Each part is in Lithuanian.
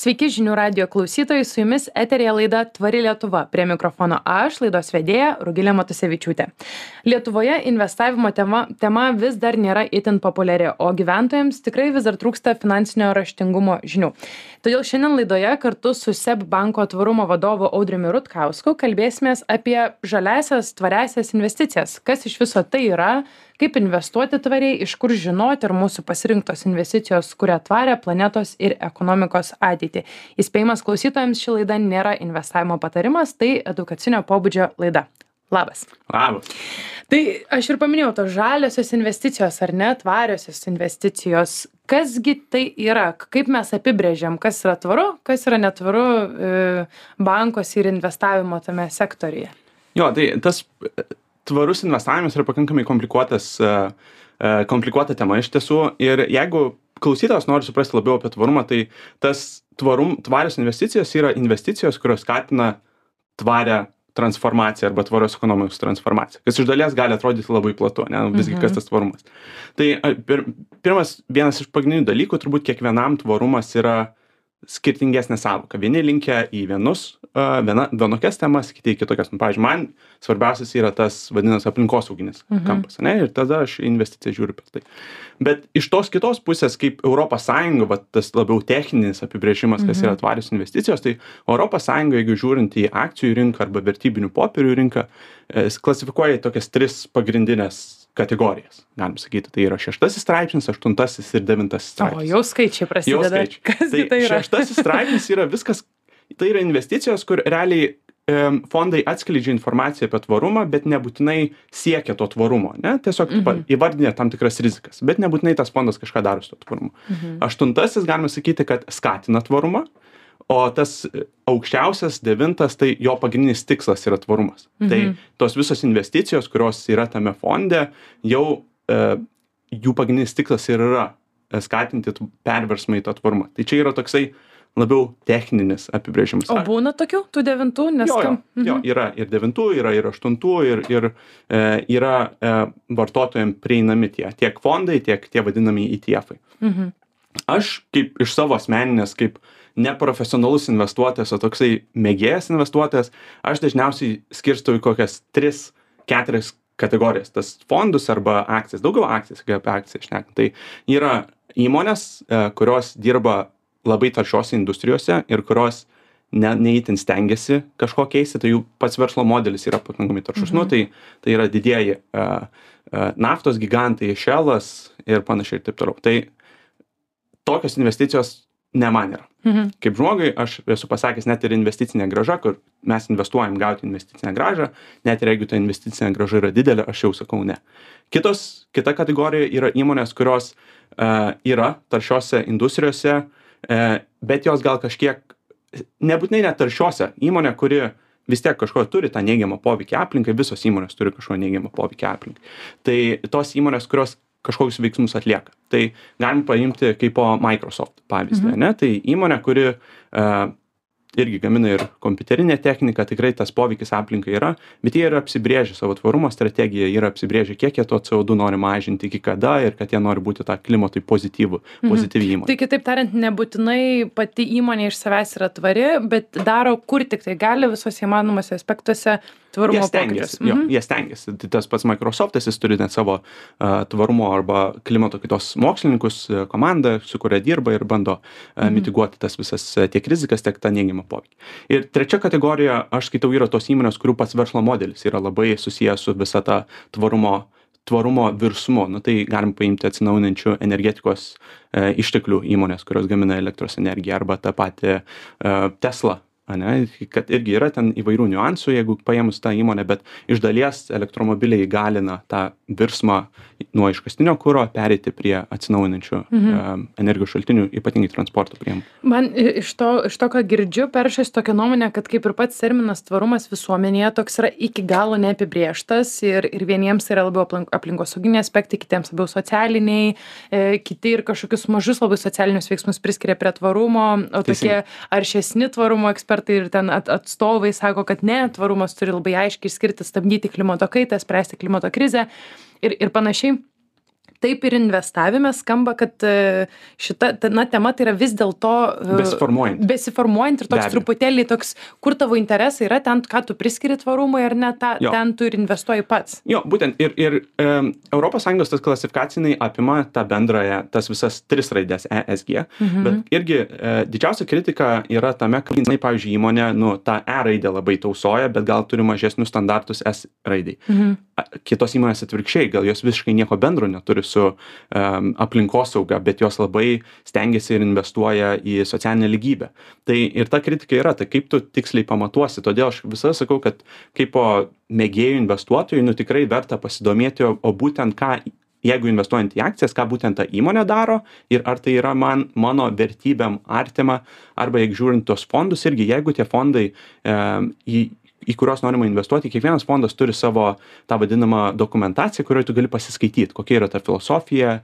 Sveiki žinių radio klausytojai, su jumis eterija laida Tvari Lietuva. Prie mikrofono aš, laidos vedėja Rugilė Matusevičiūtė. Lietuvoje investavimo tema, tema vis dar nėra itin populiari, o gyventojams tikrai vis dar trūksta finansinio raštingumo žinių. Todėl šiandien laidoje kartu su SEB banko tvarumo vadovu Audriumi Rutkausku kalbėsime apie žaliasias tvariasias investicijas. Kas iš viso tai yra, kaip investuoti tvariai, iš kur žinoti, ar mūsų pasirinktos investicijos kuria tvarę planetos ir ekonomikos ateitį. Įspėjimas klausytojams ši laida nėra investavimo patarimas, tai edukacinio pobūdžio laida. Labas. Labas. Tai aš ir paminėjau, tos žaliosios investicijos ar ne, tvariosios investicijos. Kasgi tai yra, kaip mes apibrėžiam, kas yra tvaru, kas yra netvaru e, bankos ir investavimo tame sektoriuje? Jo, tai tas tvarus investavimas yra pakankamai komplikuotas, e, e, komplikuota tema iš tiesų. Ir jeigu klausytojas nori suprasti labiau apie tvarumą, tai tas tvarum, tvarios investicijos yra investicijos, kurios skatina tvarę transformaciją arba tvarios ekonomikos transformaciją, kas iš dalies gali atrodyti labai platu, ne, nu, visgi kas mhm. tas tvarumas. Tai pir, pirmas, vienas iš pagrindinių dalykų, turbūt kiekvienam tvarumas yra skirtingesnė sąvoka. Vieni linkia į vienus, viena, vienokias temas, kiti į kitokias. Nu, pavyzdžiui, man svarbiausias yra tas vadinamas aplinkosauginis mhm. kampas, ne? Ir tada aš investiciją žiūriu per tai. Bet iš tos kitos pusės, kaip Europos Sąjunga, va, tas labiau techninis apibrėžimas, kas mhm. yra tvarios investicijos, tai Europos Sąjunga, jeigu žiūrint į akcijų rinką arba vertybinių popierių rinką, e, klasifikuoja į tokias tris pagrindinės kategorijas galim sakyti tai yra šeštasis straipsnis aštuntasis ir devintasis straipsnis o jau skaičiai prasideda jau skaičiai kas tai, tai yra šeštasis straipsnis yra viskas tai yra investicijos kur realiai fondai atskleidžia informaciją apie tvarumą, bet nebūtinai siekia to tvarumo. Ne? Tiesiog mhm. įvardinė tam tikras rizikas, bet nebūtinai tas fondas kažką daro su to tvarumu. Mhm. Aštuntasis, galima sakyti, kad skatina tvarumą, o tas aukščiausias devintas tai jo pagrindinis tikslas yra tvarumas tai mhm. tai tos visos investicijos kurios yra tame fonde jau e, jų pagrindinis tikslas ir yra e, skatinti perversmą į tą tvarumą tai čia yra toksai labiau techninis apibrėžimas. O būna tokių, tų devintų, nes jo, jo? Mhm. jo, yra ir devintų, yra ir aštuntų, ir, ir e, yra e, vartotojams prieinami tie, tiek fondai, tiek tie vadinami ETF. -ai. Mhm. Aš kaip iš savo asmeninės, kaip neprofesionalus investuotojas, o toksai mėgėjas investuotojas, aš dažniausiai skirstau į kokias tris, keturias kategorijas. Tas fondus arba akcijas, daugiau akcijas, kai apie akcijas šnekam. Tai yra įmonės, e, kurios dirba labai taršiose industrijose ir kurios ne, neįtin stengiasi kažko keisti, tai jų pats verslo modelis yra pakankamai taršus. Nu, mhm. Nu, tai, tai yra didieji uh, uh, naftos gigantai, šelas ir panašiai ir taip toliau. Tai tokios investicijos ne man yra. Mhm. Kaip žmogui, aš esu pasakęs, net ir investicinė graža, kur mes investuojam gauti investicinę gražą, net ir jeigu ta investicinė graža yra didelė, aš jau sakau ne. Kitos, kita kategorija yra įmonės, kurios uh, yra taršiose industrijose, uh, bet jos gal kažkiek, nebūtinai net taršiose, įmonė, kuri vis tiek kažko turi tą neigiamą poveikį aplinkai, visos įmonės turi kažko neigiamą poveikį aplinkai. Tai tos įmonės, kurios kažkokius veiksmus atlieka tai galim paimti kaipo microsoft pavyzdį Mhm. ane tai įmonė kuri a irgi gamina ir kompiuterinę techniką tikrai tas poveikis aplinkai yra bet jie yra apsibrėžę savo tvarumo strategiją yra apsibrėžę kiek jie to co du nori mažinti iki kada ir kad jie nori būti ta klimatui pozityvu Mhm. pozityvi Tai įmonė kitaip tariant, nebūtinai pati įmonė iš savęs yra tvari, bet daro kur tik tai gali visose įmanomose aspektuose tvarumo Jie stengiasi, jo, jie stengiasi. Tai tas pats Microsoftas, jis turi net savo uh, tvarumo arba klimato kitos mokslininkus, uh, komandą, su kuria dirba ir bando uh, Mhm. mitiguoti tas visas uh, tiek rizikas, tiek tą neigiamą poveikį. Ir trečia kategorija, aš skaitau, yra tos įmonės, kurių pats verslo modelis yra labai susijęs su visa ta tvarumo tvarumo virsmu. Nu, tai galim paimti atsinaujinančių energetikos e, išteklių įmonės, kurios gamina elektros energiją, arba tą patį e, Tesla ane kad irgi yra ten įvairių niuansų jeigu paėmus tą įmonę bet iš dalies elektromobiliai įgalina tą virsmą nuo iškastinio kuro pereiti prie atsinaujinančių Mhm. energijos šaltinių ypatingai transporto priemonių Man iš to, iš to, ką girdžiu, peršasi tokia nuomonė, kad kaip ir pats terminas tvarumas visuomenėje toks yra iki galo neapibrieštas ir, ir vieniems yra labiau aplink, aplinkosauginiai aspektai, kitiems labiau socialiniai, e, kiti ir kažkokius mažus labai socialinius veiksmus priskiria prie tvarumo, o tokie aršesni tvarumo ekspertai ir ten at, atstovai sako, kad ne, tvarumas turi labai aiškiai išskirti, stabdyti klimato kaitą, spręsti klimato krizę ir, ir panašiai taip ir investavime skamba kad e, šita ta, na, tema tai yra vis dėlto e, Besiformuojant. besiformuojant ir toks abejo. truputėlį toks, kur tavo interesai yra, ten, ką tu priskiri tvarumui ar ne, ta, Jo. ten tu ir investuoji pats. Jo, būtent ir, ir um, ES tas klasifikaciniai apima tą bendrąją, tas visas tris raidės ESG, mhm. bet irgi e, didžiausia kritika yra tame, kad, jinai, pavyzdžiui, įmonė, nu, tą E raidę labai tausoja, bet gal turi mažesnius standartus S raidai. Mhm. Kitos įmonės atvirkščiai, gal jos visiškai nieko bendro neturi su um, aplinkosauga, bet jos labai stengiasi ir investuoja į socialinę lygybę. Tai ir ta kritika yra, tai kaip tu tiksliai pamatuosi, todėl aš visada sakau, kad kaip po mėgėjų investuotojų, nu tikrai verta pasidomėti, o, o būtent ką jeigu investuojant į akcijas, ką būtent ta įmonė daro ir ar tai yra man, mano vertybėm artima, arba jeigu žiūrint tos fondus irgi, jeigu tie fondai e, į, kuriuos norima investuoti, kiekvienas fondas turi savo tą vadinamą dokumentaciją, kurioje tu gali pasiskaityti, kokia yra ta filosofija e,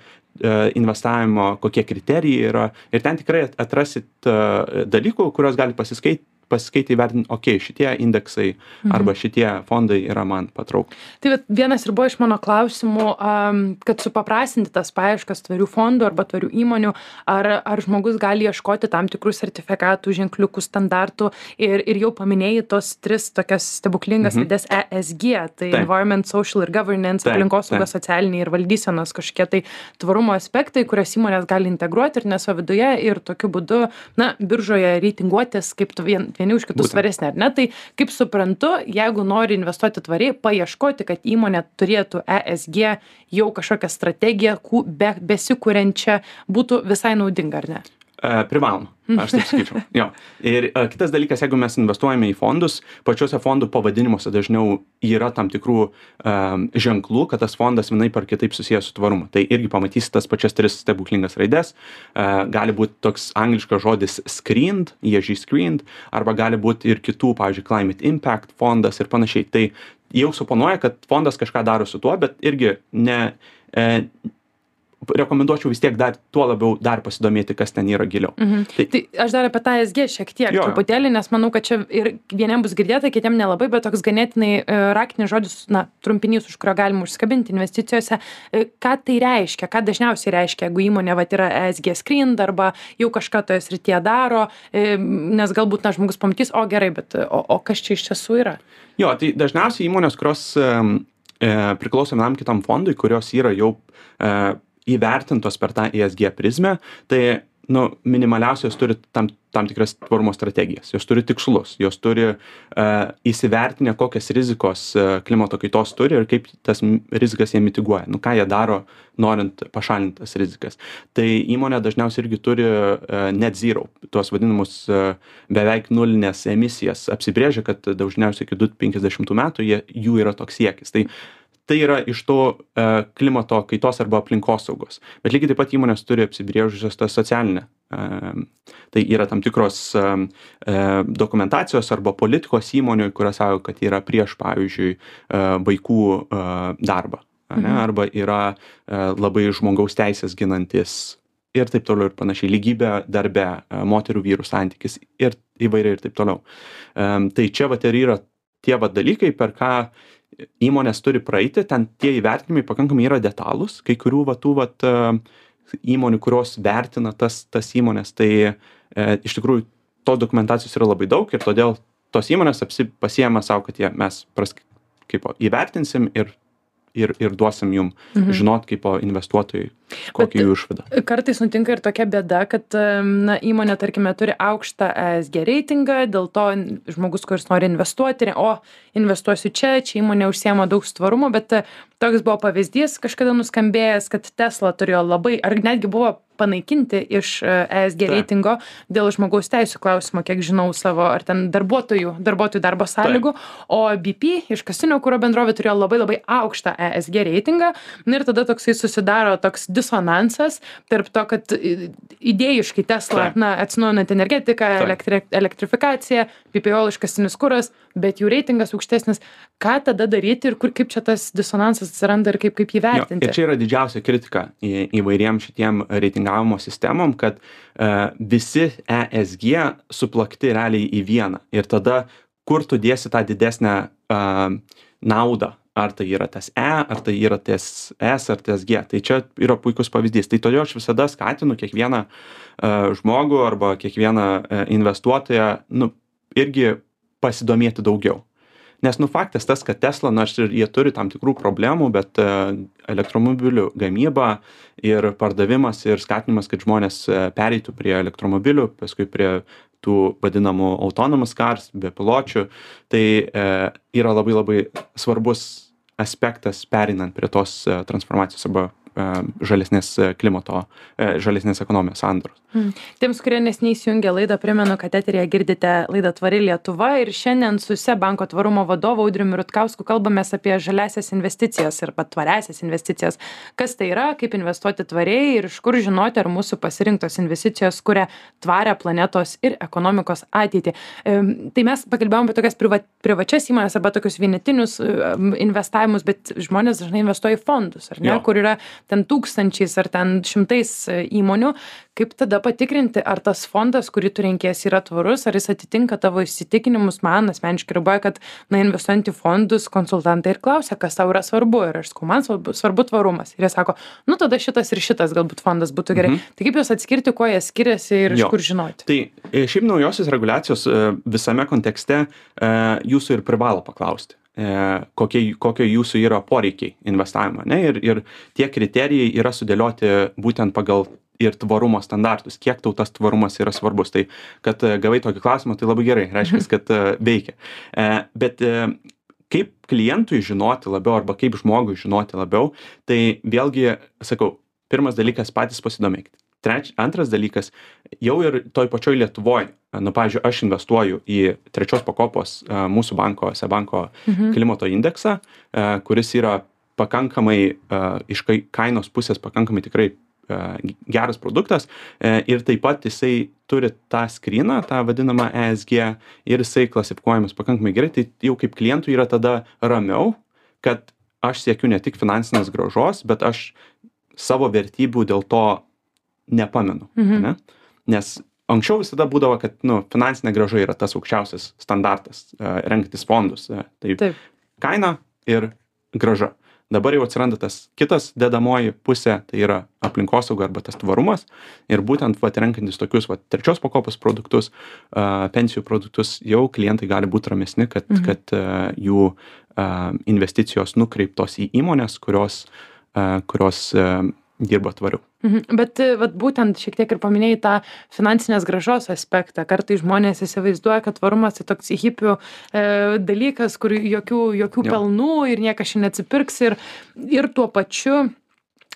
investavimo, kokie kriterijai yra. Ir ten tikrai atrasit e, dalykų, kuriuos gali pasiskaityti pasiskaitę įvertinti, okei, šitie indeksai mhm. arba šitie fondai yra man patrauk. Tai vat vienas ir buvo iš mano klausimų, um, kad supaprastinti tas paieškas tvarių fondų arba tvarių įmonių, ar, ar žmogus gali ieškoti tam tikrų sertifikatų, ženkliukų, standartų ir, ir jau paminėjai tos tris tokias stebuklingas mhm. raidės ESG, tai taip. Environment, Social ir Governance, aplinkosauga, socialiniai ir valdysenos kažkokie tai tvarumo aspektai, kurias įmonės gali integruoti ir neso viduje ir tokiu būdu, na, biržoje reitinguotis kaip tu vien, vieni už kitus svaresnė, ar ne? Tai kaip suprantu, jeigu nori investuoti tvariai, paieškoti, kad įmonė turėtų ESG jau kažkokią strategiją, be, besikūrenčią, būtų visai naudinga, ar ne? E, privaloma, aš taip sakyčiau. Jo. Ir e, kitas dalykas, jeigu mes investuojame į fondus, pačiuose fondų pavadinimuose dažniau yra tam tikrų um, ženklų, kad tas fondas vienaip ar kitaip susijęs su tvarumu. Tai irgi pamatysi tas pačias tris stebuklingas raides. Uh, gali būti toks angliškas žodis screened, ESG screened, arba gali būti ir kitų, pavyzdžiui, climate impact fondas ir panašiai. Tai jau suponuoja, kad fondas kažką daro su tuo, bet irgi ne, e, rekomenduočiau vis tiek dar tuo labiau dar pasidomėti, kas ten yra giliau. Mhm. Tai, tai aš dar apie tą SG šiek tiek jo. truputėlį, nes manau, kad čia ir vieniems bus girdėta, kitiems nelabai, bet toks ganėtinai e, raktinis žodis, na, trumpinys, už kurio galima užskabinti investicijose. E, ką tai reiškia, ką dažniausiai reiškia, jeigu įmonė va, yra ESG screen arba jau kažką toje srityje daro, e, nes galbūt, na, žmogus pamatys, o gerai, bet o, o kas čia iš tiesų yra? Jo, tai dažniausiai įmonės, kurios e, priklauso vienam kitam fondui, kurios yra jau e, įvertintos per tą ESG prizmę, tai nu, minimaliausiai jos turi tam, tam tikras tvarumo strategijas, jos turi tikslus, jos turi uh, įsivertinę, kokias rizikos uh, klimato kaitos turi ir kaip tas rizikas jie mitiguoja, nu, ką jie daro, norint pašalinti tas rizikas. Tai įmonė dažniausiai irgi turi uh, net zero, tuos vadinamus beveik nulinės emisijas, apsibrėžia, kad dažniausiai iki 2050 metų jie, jų yra toks siekis. Tai tai yra iš to e, klimato kaitos arba aplinkosaugos. Bet lygiai taip pat įmonės turi apsibrėžusios tą socialinę. E, tai yra tam tikros e, dokumentacijos arba politikos įmonių, kurios sako, kad yra prieš, pavyzdžiui, vaikų darbą. Ne? Arba yra labai žmogaus teisės ginantis ir taip toliau ir panašiai. Lygybė darbe, moterų vyrų santykis ir įvairiai ir taip toliau. Tai čia vat ir yra tie vat dalykai, per ką įmonės turi praeiti, ten tie įvertinimai pakankamai yra detalūs, kai kurių va tų va įmonių, kurios vertina tas, tas įmonės, tai e, iš tikrųjų tos dokumentacijos yra labai daug ir todėl tos įmonės apsi, pasiema savo, kad jie, mes pras, kaip įvertinsim ir ir, ir duosim jum mhm. žinot kaip investuotojai, kokia jų išvada. Kartais nutinka ir tokia bėda, kad na, įmonė, tarkime, turi aukštą ESG reitingą, dėl to žmogus, kuris nori investuoti, o investuosiu čia, čia įmonė užsiema daug tvarumo, bet e, toks buvo pavyzdys kažkada nuskambėjęs, kad Tesla turėjo labai, ar netgi buvo panaikinti iš ESG e reitingo dėl žmogaus teisų klausimo, kiek žinau, savo ar ten darbuotojų, darbuotojų darbo sąlygų, Taip. o BP iškastinio kūro bendrovė turėjo labai labai aukštą ESG reitingą. Na ir tada toksai susidaro toks disonansas tarp to, kad idėjiškai Tesla, Taip. na, atsinaujinant energetiką, elektri, elektrifikacija, PPO iškastinis kūras, bet jų reitingas aukštesnis. Ką tada daryti ir kur, kaip čia tas disonansas atsiranda ir kaip, kaip jį vertinti? Jo, ir čia yra didžiausia kritika į, įvairiem šitiem reitingavimo sistemom, kad uh, visi ESG suplakti realiai į vieną. Ir tada, kur tu dėsi tą didesnę uh, naudą? Ar tai yra tas e ar tai yra ties s ar ties g? Tai čia yra puikus pavyzdys. Tai todėl aš visada skatinu kiekvieną a, žmogų arba kiekvieną a, investuotoją nu irgi pasidomėti daugiau nes nu faktas tas kad tesla nors ir jie turi tam tikrų problemų bet e, elektromobilių gamyba ir pardavimas ir skatinimas kad žmonės e, pereitų prie elektromobilių paskui prie tų vadinamų autonomous cars bepiločių tai e, yra labai labai svarbus aspektas pereinant prie tos transformacijos arba žalesnės klimato, žalesnės ekonomijos sandaros. Hmm. Tiems, kurie nesiniai įsijungė laidą, primenu, kad eterėje girdite laidą Tvari Lietuva ir šiandien su SE banko tvarumo vadovu Audriu Rutkausku kalbamės apie žaliasias investicijas ir pat tvariasias investicijas. Kas tai yra, kaip investuoti tvariai ir iš kur žinoti, ar mūsų pasirinktos investicijos kuria tvarę planetos ir ekonomikos ateitį. E, tai mes pakalbėjome apie tokias priva, privačias įmonės arba tokius vienetinius e, investavimus, bet žmonės dažnai investuoja į fondus, ar ne, jo. kur yra ten tūkstančiais ar ten šimtais e, įmonių kaip tada patikrinti ar tas fondas kurį tu renkiesi yra tvarus ar jis atitinka tavo įsitikinimus? Man asmeniškai riboja kad na investuojant į fondus konsultantai ir klausia kas tau yra svarbu. Ir aš sakau man svarbu svarbu tvarumas. Ir jie sako nu tada šitas ir šitas galbūt fondas būtų gerai. Mhm. tai kaip juos atskirti kuo jie skiriasi ir iš kur žinoti? Tai e, šiaip naujosios reguliacijos e, visame kontekste jūsų ir privalo paklausti kokie kokie jūsų yra poreikiai investavimo ane ir ir tie kriterijai yra sudėlioti būtent pagal ir tvarumo standartus kiek tau tas tvarumas yra svarbus. Tai kad e, gavai tokį klausimą tai labai gerai reiškias kad e, veikia. E, bet kaip klientui žinoti labiau arba kaip žmogui žinoti labiau tai vėlgi sakau pirmas dalykas patys pasidomėkit treč antras dalykas jau ir toj pačioj lietuvoj nu pavyzdžiui aš investuoju į trečios pakopos mūsų banko seb banko mhm. klimato indeksą kuris yra pakankamai iš kai kainos pusės pakankamai tikrai geras produktas e, ir taip pat jisai turi tą skryną, tą vadinamą ESG ir jisai klasifikuojamas pakankamai gerai, tai jau kaip klientui yra tada ramiau, kad aš siekiu ne tik finansinės gražos, bet aš savo vertybių dėl to nepamenu. Mhm. Ne? Nes anksčiau visada būdavo, kad nu, finansinė graža yra tas aukščiausias standartas uh, renktis fondus. Uh, tai kaina ir graža dabar jau atsiranda tas kitas dedamoji pusė tai yra aplinkosauga arba tas tvarumas ir būtent vat renkantis tokius vat trečios pakopos produktus a pensijų produktus jau klientai gali būt ramesni kad mhm. kad jų a investicijos nukreiptos į įmones kurios a kurios dirba tvariau Mhm. Bet vat būtent šiek tiek ir paminėjai tą finansinės gražos aspektą. Kartais žmonės įsivaizduoja, kad tvarumas tai toks hipių e, dalykas, kur jokių, jokių jo. pelnų ir niekas šiandien neatsipirks ir, ir tuo pačiu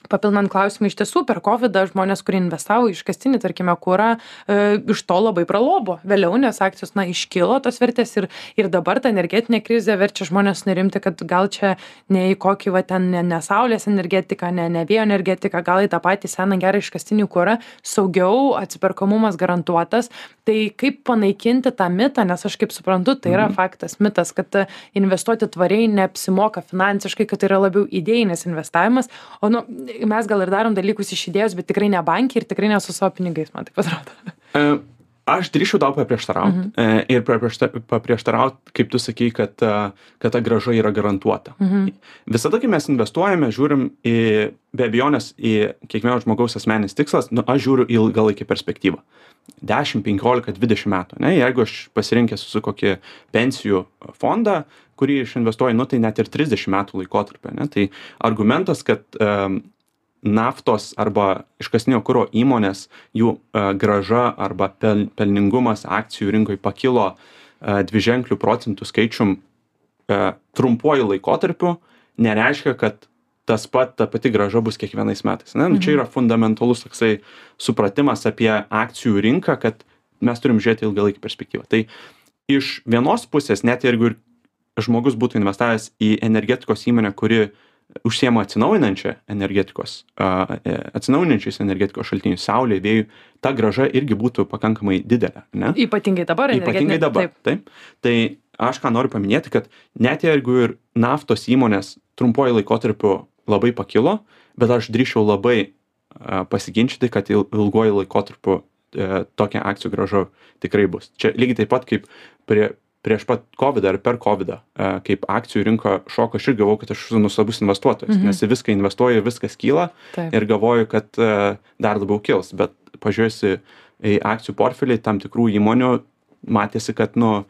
papildant klausimą iš tiesų per kovidą žmonės kurie investavo į iškastinį tarkime kurą e, iš to labai pralobo. Vėliau nes akcijos na iškilo tos vertės ir ir dabar ta energetinė krizė verčia žmones nerimti kad gal čia ne į kokį va ten ne ne saulės energetiką ne ne vėjo energetiką gal į tą patį seną gerą iškastinį kurą. Saugiau atsiperkamumas garantuotas. Tai kaip panaikinti tą mitą nes aš kaip suprantu tai yra mhm. faktas mitas kad investuoti tvariai neapsimoka finansiškai kad tai yra labiau idėjinis investavimas. O nu mes gal ir darom dalykus iš idėjos, bet tikrai ne bankiai ir tikrai ne su savo pinigais, man taip atrodo. E, aš drįšiu tau paprieštarauti mhm. E, ir paprieštarauti, kaip tu sakai, kad, e, kad ta graža yra garantuota. Mhm. Visada, kai mes investuojame, žiūrim į, be abejonės, į kiekvieno žmogaus asmenis tikslas, nu, aš žiūriu į ilgalaikį perspektyvą. 10, 15, 20 metų. Ne? Jeigu aš pasirinkęs su kokį pensijų fondą, kurį aš investuoju, nu, tai net ir 30 metų laikotarpį. Ne? Tai argumentas, kad um, naftos arba iškastinio kuro įmonės jų e, grąža arba pel pelningumas akcijų rinkoj pakilo e, dviženkliu procentų skaičium e, trumpuoju laikotarpiu nereiškia kad tas pat ta pati grąža bus kiekvienais metais ane nu čia mhm. yra fundamentalus toksai supratimas apie akcijų rinką kad mes turim žiūrėti ilgalaikę perspektyvą tai iš vienos pusės net jeigu ir žmogus būtų investavęs į energetikos įmonę kuri užsiema atsinaujinančia energetikos e atsinaujinančiais energetikos šaltiniais saulė vėju ta grąža irgi būtų pakankamai didelė ane ypatingai dabar ypatingai dabar taip. tai aš ką noriu paminėti kad net jeigu ir naftos įmonės trumpuoju laikotarpiu labai pakilo bet aš drįsčiau labai pasiginčyti kad il ilguoju laikotarpiu e tokia akcijų grąža tikrai bus. Čia lygiai taip pat kaip prie prieš pat kovidą ar per kovidą e, kaip akcijų rinka šoko aš irgi galvojau kad aš esu nuostabus investuotojas Mhm. nes į viską investuoju viskas kyla Taip. ir galvoju kad e, dar labiau kils bet pažiūrėjus į akcijų portfelį tam tikrų įmonių matėsi kad nu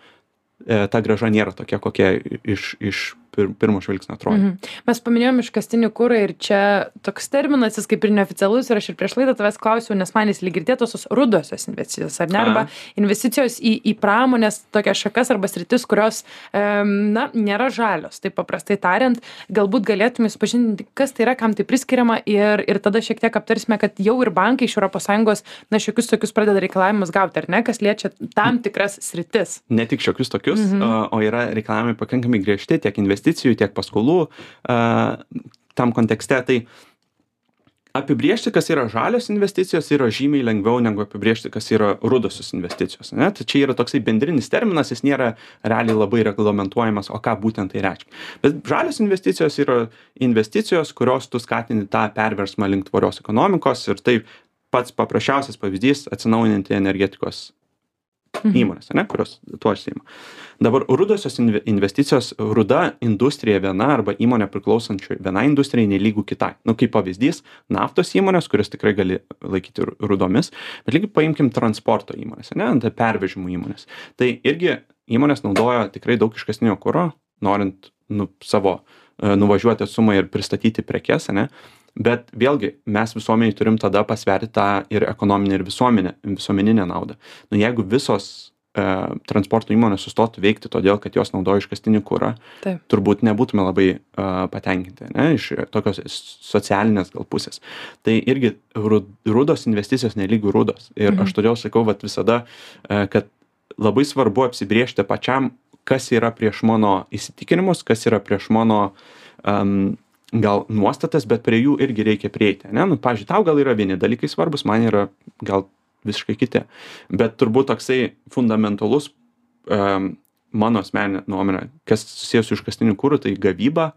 e, ta grąža nėra tokia kokia iš iš pir pirmo žvilgsnio atrodė Mhm. Mes paminėjom iškastinį kūrą ir čia toks terminas, jis kaip ir neoficialus ir aš ir prieš laidą tavęs klausiau, nes man jis lyg ir tėtosios rudosios investicijos, ar ne? Aha. Arba investicijos į, į pramonės tokias šakas arba sritis, kurios, na, nėra žalios. Tai paprastai tariant, galbūt galėtume supažindinti, kas tai yra, kam tai priskiriama ir, ir tada šiek tiek aptarsime, kad jau ir bankai iš ES, na, šiokius tokius pradeda reikalavimus gauti, ar ne, kas liečia tam tikras sritis. ne tik šiokius tokius, Mhm. o, o yra reikalavimai pakankamai griežti tiek investicijų, tiek paskolų tam kontekste. Tai apibriežti, kas yra žalios investicijos, yra žymiai lengviau negu apibriežti, kas yra rudosios investicijos. Ne? Tai čia yra toksai bendrinis terminas, jis nėra realiai labai reglamentuojamas, o ką būtent tai reiškia. Bet žalios investicijos yra investicijos, kurios tu skatini tą perversmą link tvarios ekonomikos ir tai pats paprasčiausias pavyzdys - atsinaujinanti energetikos įmonės, ne, kurios tuo užsiima. Dabar rudosios inve- investicijos, ruda industrija viena arba įmonė priklausančio vienai industrijai nelygų kitai. Nu, kaip pavyzdys, naftos įmonės, kurias tikrai gali laikyti ru- rudomis, bet lygiai paimkim transporto įmonės, ne, tai pervežimų įmonės. Tai irgi įmonės naudoja tikrai daug iškasnio kūro, norint nu, savo e, nuvažiuoti atsumą ir pristatyti prekes, ne. Bet vėlgi mes visuomeniai turim tada pasverti tą ir ekonominę, ir visuomenę, visuomeninę naudą. Nu, jeigu visos e, transporto įmonės sustotų veikti todėl, kad jos naudoja iškastinį kūrą, Taip. turbūt nebūtume labai uh, patenkinti, ne, iš tokios socialinės gal pusės. Tai irgi ru- rudos investicijos nelygų rudos. Ir Mhm. aš todėl sakau, vat visada, uh, kad labai svarbu apsibriežti pačiam, kas yra prieš mano įsitikinimus, kas yra prieš mano um, gal nuostatas, bet prie jų irgi reikia prieiti. Ne? Nu, pavyzdžiui, tau gal yra vieni dalykai svarbus, man yra gal visiškai kiti. Bet turbūt toksai fundamentalus um, mano asmeninė nuomonė, kas susijęs su iškastiniu kūru, tai gavyba.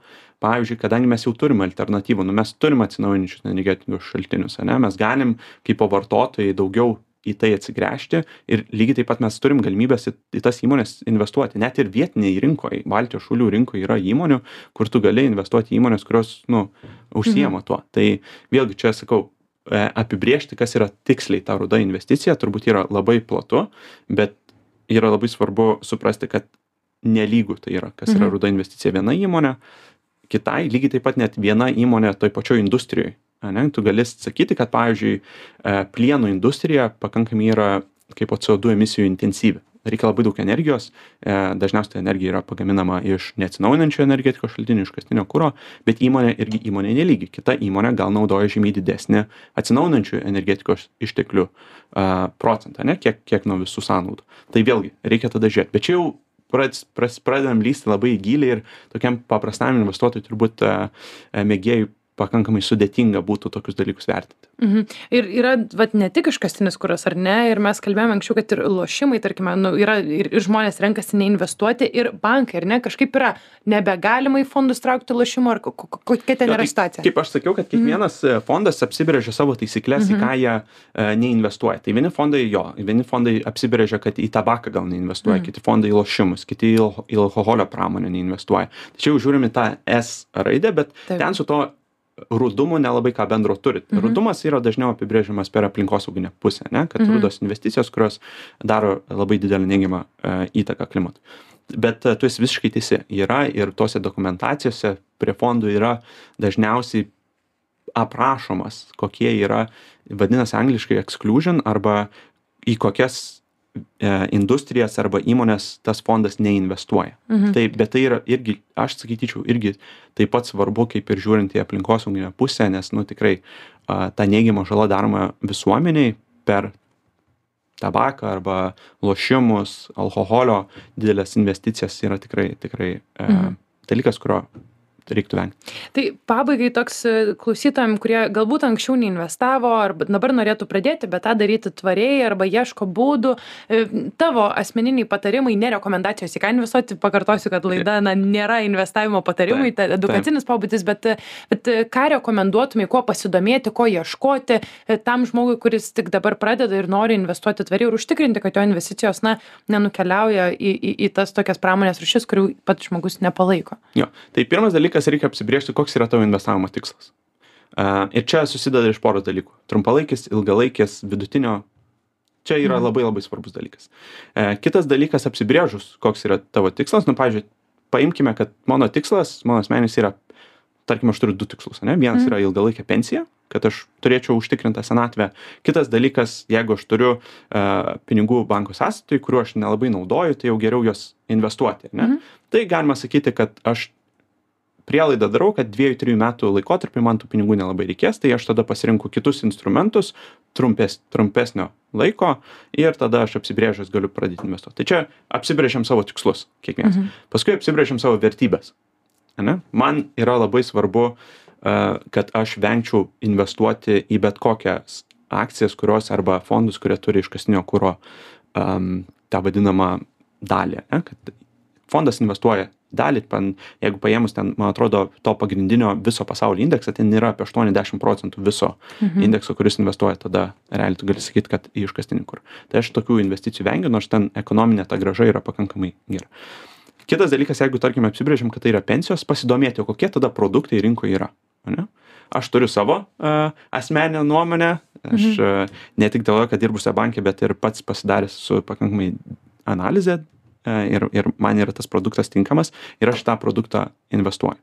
Pavyzdžiui, kadangi mes jau turime alternatyvų, nu, mes turime atsinaujinčius energetinius šaltinius, ne? mes galim kaip vartotojai daugiau į tai atsigręžti ir lygiai taip pat mes turim galimybės į, į tas įmonės investuoti. Net ir vietiniai rinkoje, Baltijos šalių rinkoje yra įmonių, kur tu gali investuoti į įmonės, kurios nu, užsijama tuo. Tai vėlgi čia sakau, e, apibriežti, kas yra tiksliai ta ruda investicija, turbūt yra labai platu, bet yra labai svarbu suprasti, kad nelygų tai yra, kas yra Mhm. ruda investicija viena įmonė, kitai lygiai taip pat net viena įmonė toj pačioj industrijoj. Ane? Tu gali sakyti, kad, pavyzdžiui, e, plieno industrija pakankamai yra kaip CO2 emisijų intensyvi. Reikia labai daug energijos, e, dažniausiai ta energija yra pagaminama iš neatsinaujinančių energetikos šaltinių, iš kastinio kūro, bet įmonė irgi įmonė nelygi. Kita įmonė gal naudoja žymiai didesnį atsinaujinančių energetikos išteklių a, procentą, ne, kiek, kiek nuo visų sąnaudų. Tai vėlgi, reikia tada žiūrėti. Bet čia jau pradės- pras- pradedam lysti labai giliai ir tokiam paprastam investuotojui turbūt mėgėjui pakankamai sudėtinga būtų tokius dalykus vertinti. Mhm. Ir yra, vat, ne tik iškastinis kuras, ar ne, ir mes kalbėjome anksčiau, kad ir lošimai, tarkime, nu, yra ir, ir žmonės renkasi neinvestuoti, ir bankai, ar ne, kažkaip yra nebegalima į fondus traukti lošimo, ar ko- ko- ko- kokia ten Jo, yra tai situacija. Kaip aš sakiau, kad kiekvienas e, fondas apsibrėžia savo taisyklės, į ką jie e, neinvestuoja. Tai vieni fondai jo, vieni fondai apsibrėžia, kad į tabaką gal neinvestuoja, kiti fondai į lošimus, kiti į alkoholio pramonę neinvestuoja. Tačiau žiūrime tą S raidę, bet Taip. ten su to rudumu nelabai ką bendro turi. Rudumas yra dažniau apibrėžiamas per aplinkosauginę pusę, ne? kad rudos investicijos, kurios daro labai didelį neigiamą e, įtaką klimatui. Bet e, tu esi visiškai teisi. Yra ir tose dokumentacijose prie fondų yra dažniausiai aprašomas, kokie yra, vadinasi angliškai exclusion, arba į kokias industrijas arba įmonės tas fondas neinvestuoja. Mhm. Tai, bet tai yra irgi, aš sakyčiau, irgi taip pat svarbu, kaip ir žiūrint į aplinkosauginę pusę, nes, nu, tikrai a, ta neigiama žala daroma visuomeniai per tabaką arba lošimus, alkoholio didelės investicijas yra tikrai, tikrai e, Mhm. dalykas, kurio reiktų vengti. Tai pabaigai toks e, klausytojams, kurie galbūt anksčiau neinvestavo, ar dabar norėtų pradėti, bet tą daryti tvariai, arba ieško būdų, e, tavo asmeniniai patarimai, ne rekomendacijos į ką investuoti, pakartosiu, kad laida na, nėra investavimo patarimai, tai edukacinis pobūdis, bet, bet ką rekomenduotumai, kuo pasidomėti, ko ieškoti tam žmogui, kuris tik dabar pradeda ir nori investuoti tvariai ir užtikrinti, kad jo investicijos na, nenukeliauja į, į, į tas tokias pramonės rušis, kurių pats žmogus nepalaiko. Jo, tai pirmas dalykas reikia apsibriežti, koks yra tavo investavimo tikslas. Ir čia susideda iš poros dalykų. Trumpalaikis, ilgalaikis, vidutinio. Čia yra mhm. labai labai svarbus dalykas. Uh, kitas dalykas apsibrėžus, koks yra tavo tikslas. Nu, pavyzdžiui, paimkime, kad mano tikslas, mano asmenis yra, tarkim, aš turiu du tikslus. Ne? Vienas mm. yra ilgalaikė pensija, kad aš turėčiau užtikrintą senatvę. Kitas dalykas, jeigu aš turiu uh, pinigų banko sąskaitoj, kuriuo aš nelabai naudoju, tai jau geriau juos investuoti. Ne? Mhm. Tai galima sakyti, kad aš prielaidą darau, kad dviejų, trijų metų laikotarpį man tų pinigų nelabai reikės, tai aš tada pasirinku kitus instrumentus trumpes, trumpesnio laiko ir tada aš apsibrėžęs galiu pradėti investuoti. Tai čia apsibrėžiam savo tikslus kiekvienas. Mhm. Paskui apsibrėžiam savo vertybės. Ne? Man yra labai svarbu uh, kad aš vengčiau investuoti į bet kokias akcijas, kurios arba fondus, kurie turi iškastinio kūro um, tą vadinamą dalį. Ne? Kad fondas investuoja dalį, pan, jeigu paėmus ten, man atrodo, to pagrindinio viso pasaulio indeksą, ten yra apie 80 procentų viso mhm. indekso, kuris investuoja, tada realiai tu gali sakyti, kad į iškastinį kur. Tai aš tokių investicijų vengiu, nors ten ekonominė ta graža yra pakankamai gera. Kitas dalykas, jeigu, tarkime, apsibrėžim, kad tai yra pensijos, pasidomėti, o kokie tada produktai rinkoje yra ane aš turiu savo uh, asmeninę nuomonę aš uh, ne tik dėl to kad dirbu seb banke bet ir pats pasidaręs su pakankamai analizę ir ir man yra tas produktas tinkamas ir aš tą produktą investuoju.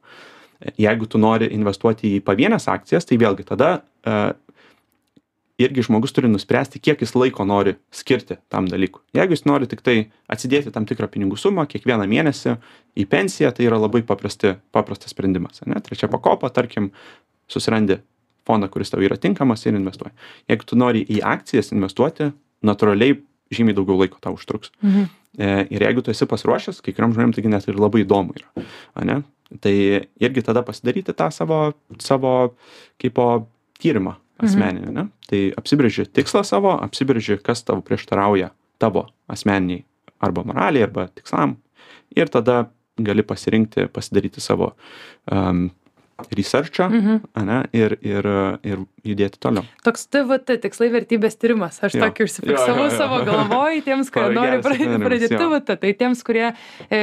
Jeigu tu nori investuoti į pavienes akcijas tai vėlgi tada uh, irgi žmogus turi nuspręsti kiek jis laiko nori skirti tam dalykui. Jeigu jis nori tiktai atsidėti tam tikrą pinigų sumą kiekvieną mėnesį į pensiją tai yra labai paprasti paprastas sprendimas ane? Trečia pakopa tarkim susirandi fondą kuris tau yra tinkamas ir investuoji. Jeigu tu nori į akcijas investuoti natūraliai žymiai daugiau laiko tau užtruks. Mhm. e, ir jeigu tu esi pasiruošęs kai kuriem žmonėm taigi net ir labai įdomu yra ane? Tai irgi tada pasidaryti tą savo savo kaipo tyrimą asmeninį ane? Tai apsibrėži tikslą savo apsibrėži kas tau prieštarauja tavo asmeninei arba moralei arba tikslam. Ir tada gali pasirinkti pasidaryti savo um, researchą, mhm. ane, ir, ir, ir judėti toliau. Toks TVT, tikslai vertybės tyrimas. Aš jo. tokį užsifiksavau savo galvoj, tiems, kurie nori pradėti TVT. Tai tiems, kurie e,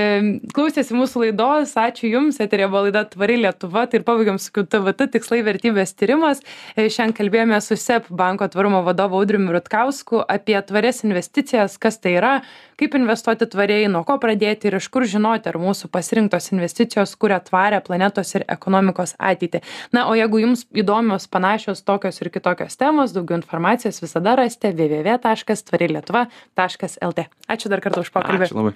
klausėsi mūsų laidos, ačiū Jums, eterė buvo laida Tvari Lietuva, tai ir pabaigiam su TVT, tikslai vertybės tyrimas. E, šiandien kalbėjome su SEP banko tvarumo vadovu Audriumi Rutkausku apie tvarias investicijas, kas tai yra, kaip investuoti tvariai, nuo ko pradėti ir iš kur žinoti, ar mūsų pasirinktos investicijos kuria tvarę planetos ir ekonomikos ateitį. Na, o jeigu jums įdomios panašios tokios ir kitokios temos, daugiau informacijos visada rasite www.tvarilietuva.lt. Ačiū dar kartą už pokalbį. Ačiū labai.